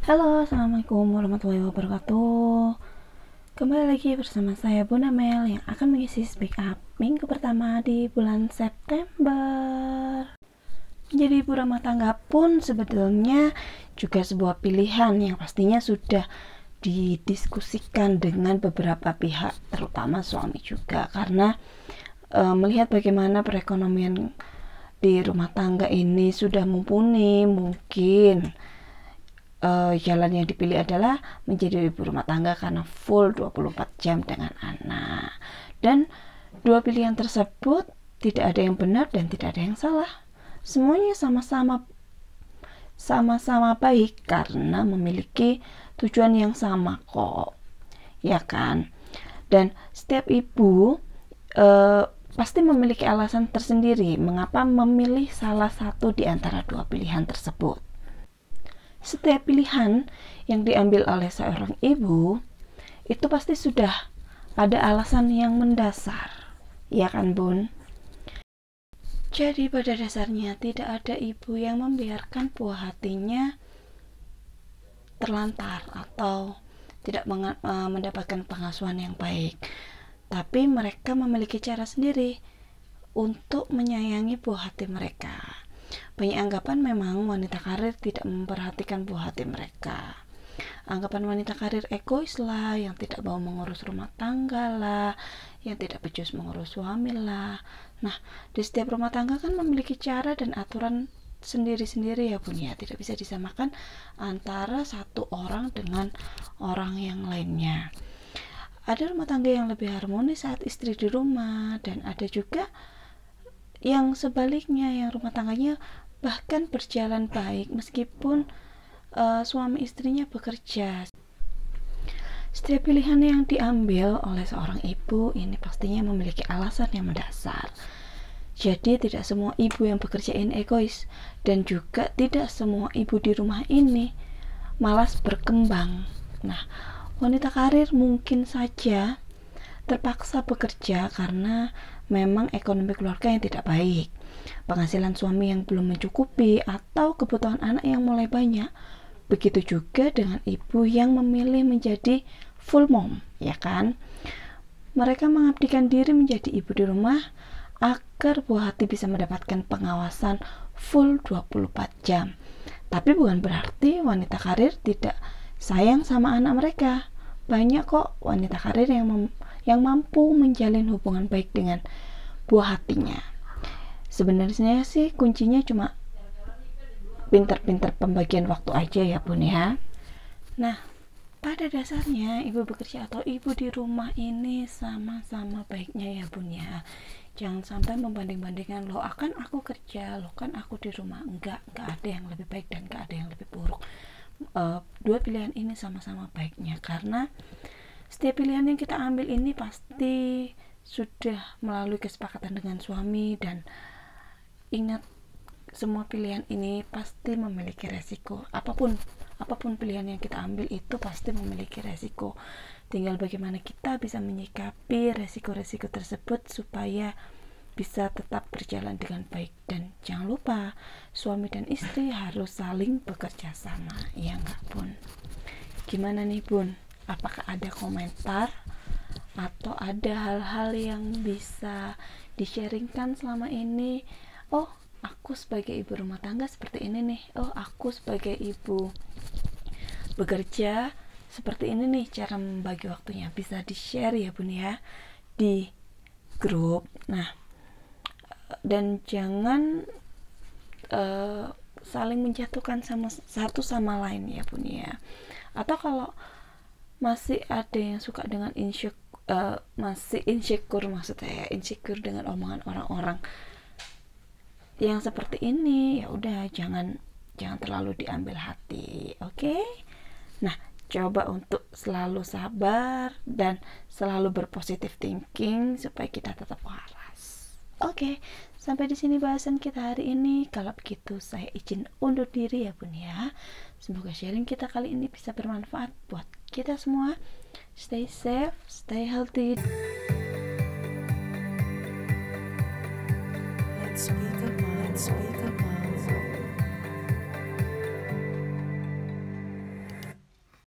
Halo, Assalamualaikum warahmatullahi wabarakatuh. Kembali lagi bersama saya Bunda Mel yang akan mengisi speak up minggu pertama di bulan September. Menjadi ibu rumah tangga pun sebetulnya juga sebuah pilihan yang pastinya sudah didiskusikan dengan beberapa pihak terutama suami juga. Karena e, melihat bagaimana perekonomian di rumah tangga ini sudah mumpuni mungkin uh, jalan yang dipilih adalah menjadi ibu rumah tangga karena full 24 jam dengan anak. Dan dua pilihan tersebut tidak ada yang benar dan tidak ada yang salah. Semuanya sama-sama sama-sama baik karena memiliki tujuan yang sama kok. Ya kan? Dan setiap ibu uh, pasti memiliki alasan tersendiri mengapa memilih salah satu di antara dua pilihan tersebut. Setiap pilihan yang diambil oleh seorang ibu itu pasti sudah ada alasan yang mendasar, ya kan, Bun? Jadi pada dasarnya tidak ada ibu yang membiarkan buah hatinya terlantar atau tidak eh, mendapatkan pengasuhan yang baik tapi mereka memiliki cara sendiri untuk menyayangi buah hati mereka. Banyak anggapan memang wanita karir tidak memperhatikan buah hati mereka. Anggapan wanita karir egois lah, yang tidak mau mengurus rumah tangga lah, yang tidak becus mengurus suami lah. Nah, di setiap rumah tangga kan memiliki cara dan aturan sendiri-sendiri ya bun ya tidak bisa disamakan antara satu orang dengan orang yang lainnya ada rumah tangga yang lebih harmonis saat istri di rumah dan ada juga yang sebaliknya yang rumah tangganya bahkan berjalan baik meskipun uh, suami istrinya bekerja. Setiap pilihan yang diambil oleh seorang ibu ini pastinya memiliki alasan yang mendasar. Jadi tidak semua ibu yang bekerja ini egois dan juga tidak semua ibu di rumah ini malas berkembang. Nah Wanita karir mungkin saja terpaksa bekerja karena memang ekonomi keluarga yang tidak baik, penghasilan suami yang belum mencukupi, atau kebutuhan anak yang mulai banyak. Begitu juga dengan ibu yang memilih menjadi full mom, ya kan? Mereka mengabdikan diri menjadi ibu di rumah agar buah hati bisa mendapatkan pengawasan full 24 jam. Tapi bukan berarti wanita karir tidak sayang sama anak mereka banyak kok wanita karir yang mem yang mampu menjalin hubungan baik dengan buah hatinya. Sebenarnya sih kuncinya cuma pinter-pinter pembagian waktu aja ya bun ya. Nah, pada dasarnya ibu bekerja atau ibu di rumah ini sama-sama baiknya ya bun ya. Jangan sampai membanding-bandingkan lo akan aku kerja, lo kan aku di rumah. Enggak, enggak ada yang lebih baik dan enggak ada yang lebih buruk uh, dua pilihan ini sama-sama baiknya karena setiap pilihan yang kita ambil ini pasti sudah melalui kesepakatan dengan suami dan ingat semua pilihan ini pasti memiliki resiko. Apa pun apa pun pilihan yang kita ambil itu pasti memiliki resiko. Tinggal bagaimana kita bisa menyikapi resiko-resiko tersebut supaya bisa tetap berjalan dengan baik. Dan jangan lupa suami dan istri harus saling bekerja sama ya enggak pun gimana nih bun apakah ada komentar atau ada hal-hal yang bisa di-sharingkan selama ini? Oh aku sebagai ibu rumah tangga seperti ini nih. Oh aku sebagai ibu bekerja seperti ini nih. Cara membagi waktunya bisa di share ya bun ya di grup. Nah dan jangan uh, saling menjatuhkan sama satu sama lain ya bun ya. Atau kalau masih ada yang suka dengan insecure uh, masih insecure maksudnya ya insecure dengan omongan orang-orang yang seperti ini ya udah jangan jangan terlalu diambil hati oke okay? nah coba untuk selalu sabar dan selalu berpositif thinking supaya kita tetap waras oke okay? Sampai di sini bahasan kita hari ini. Kalau begitu saya izin undur diri ya Bun ya. Semoga sharing kita kali ini bisa bermanfaat buat kita semua. Stay safe, stay healthy. Let's speak up, let's speak.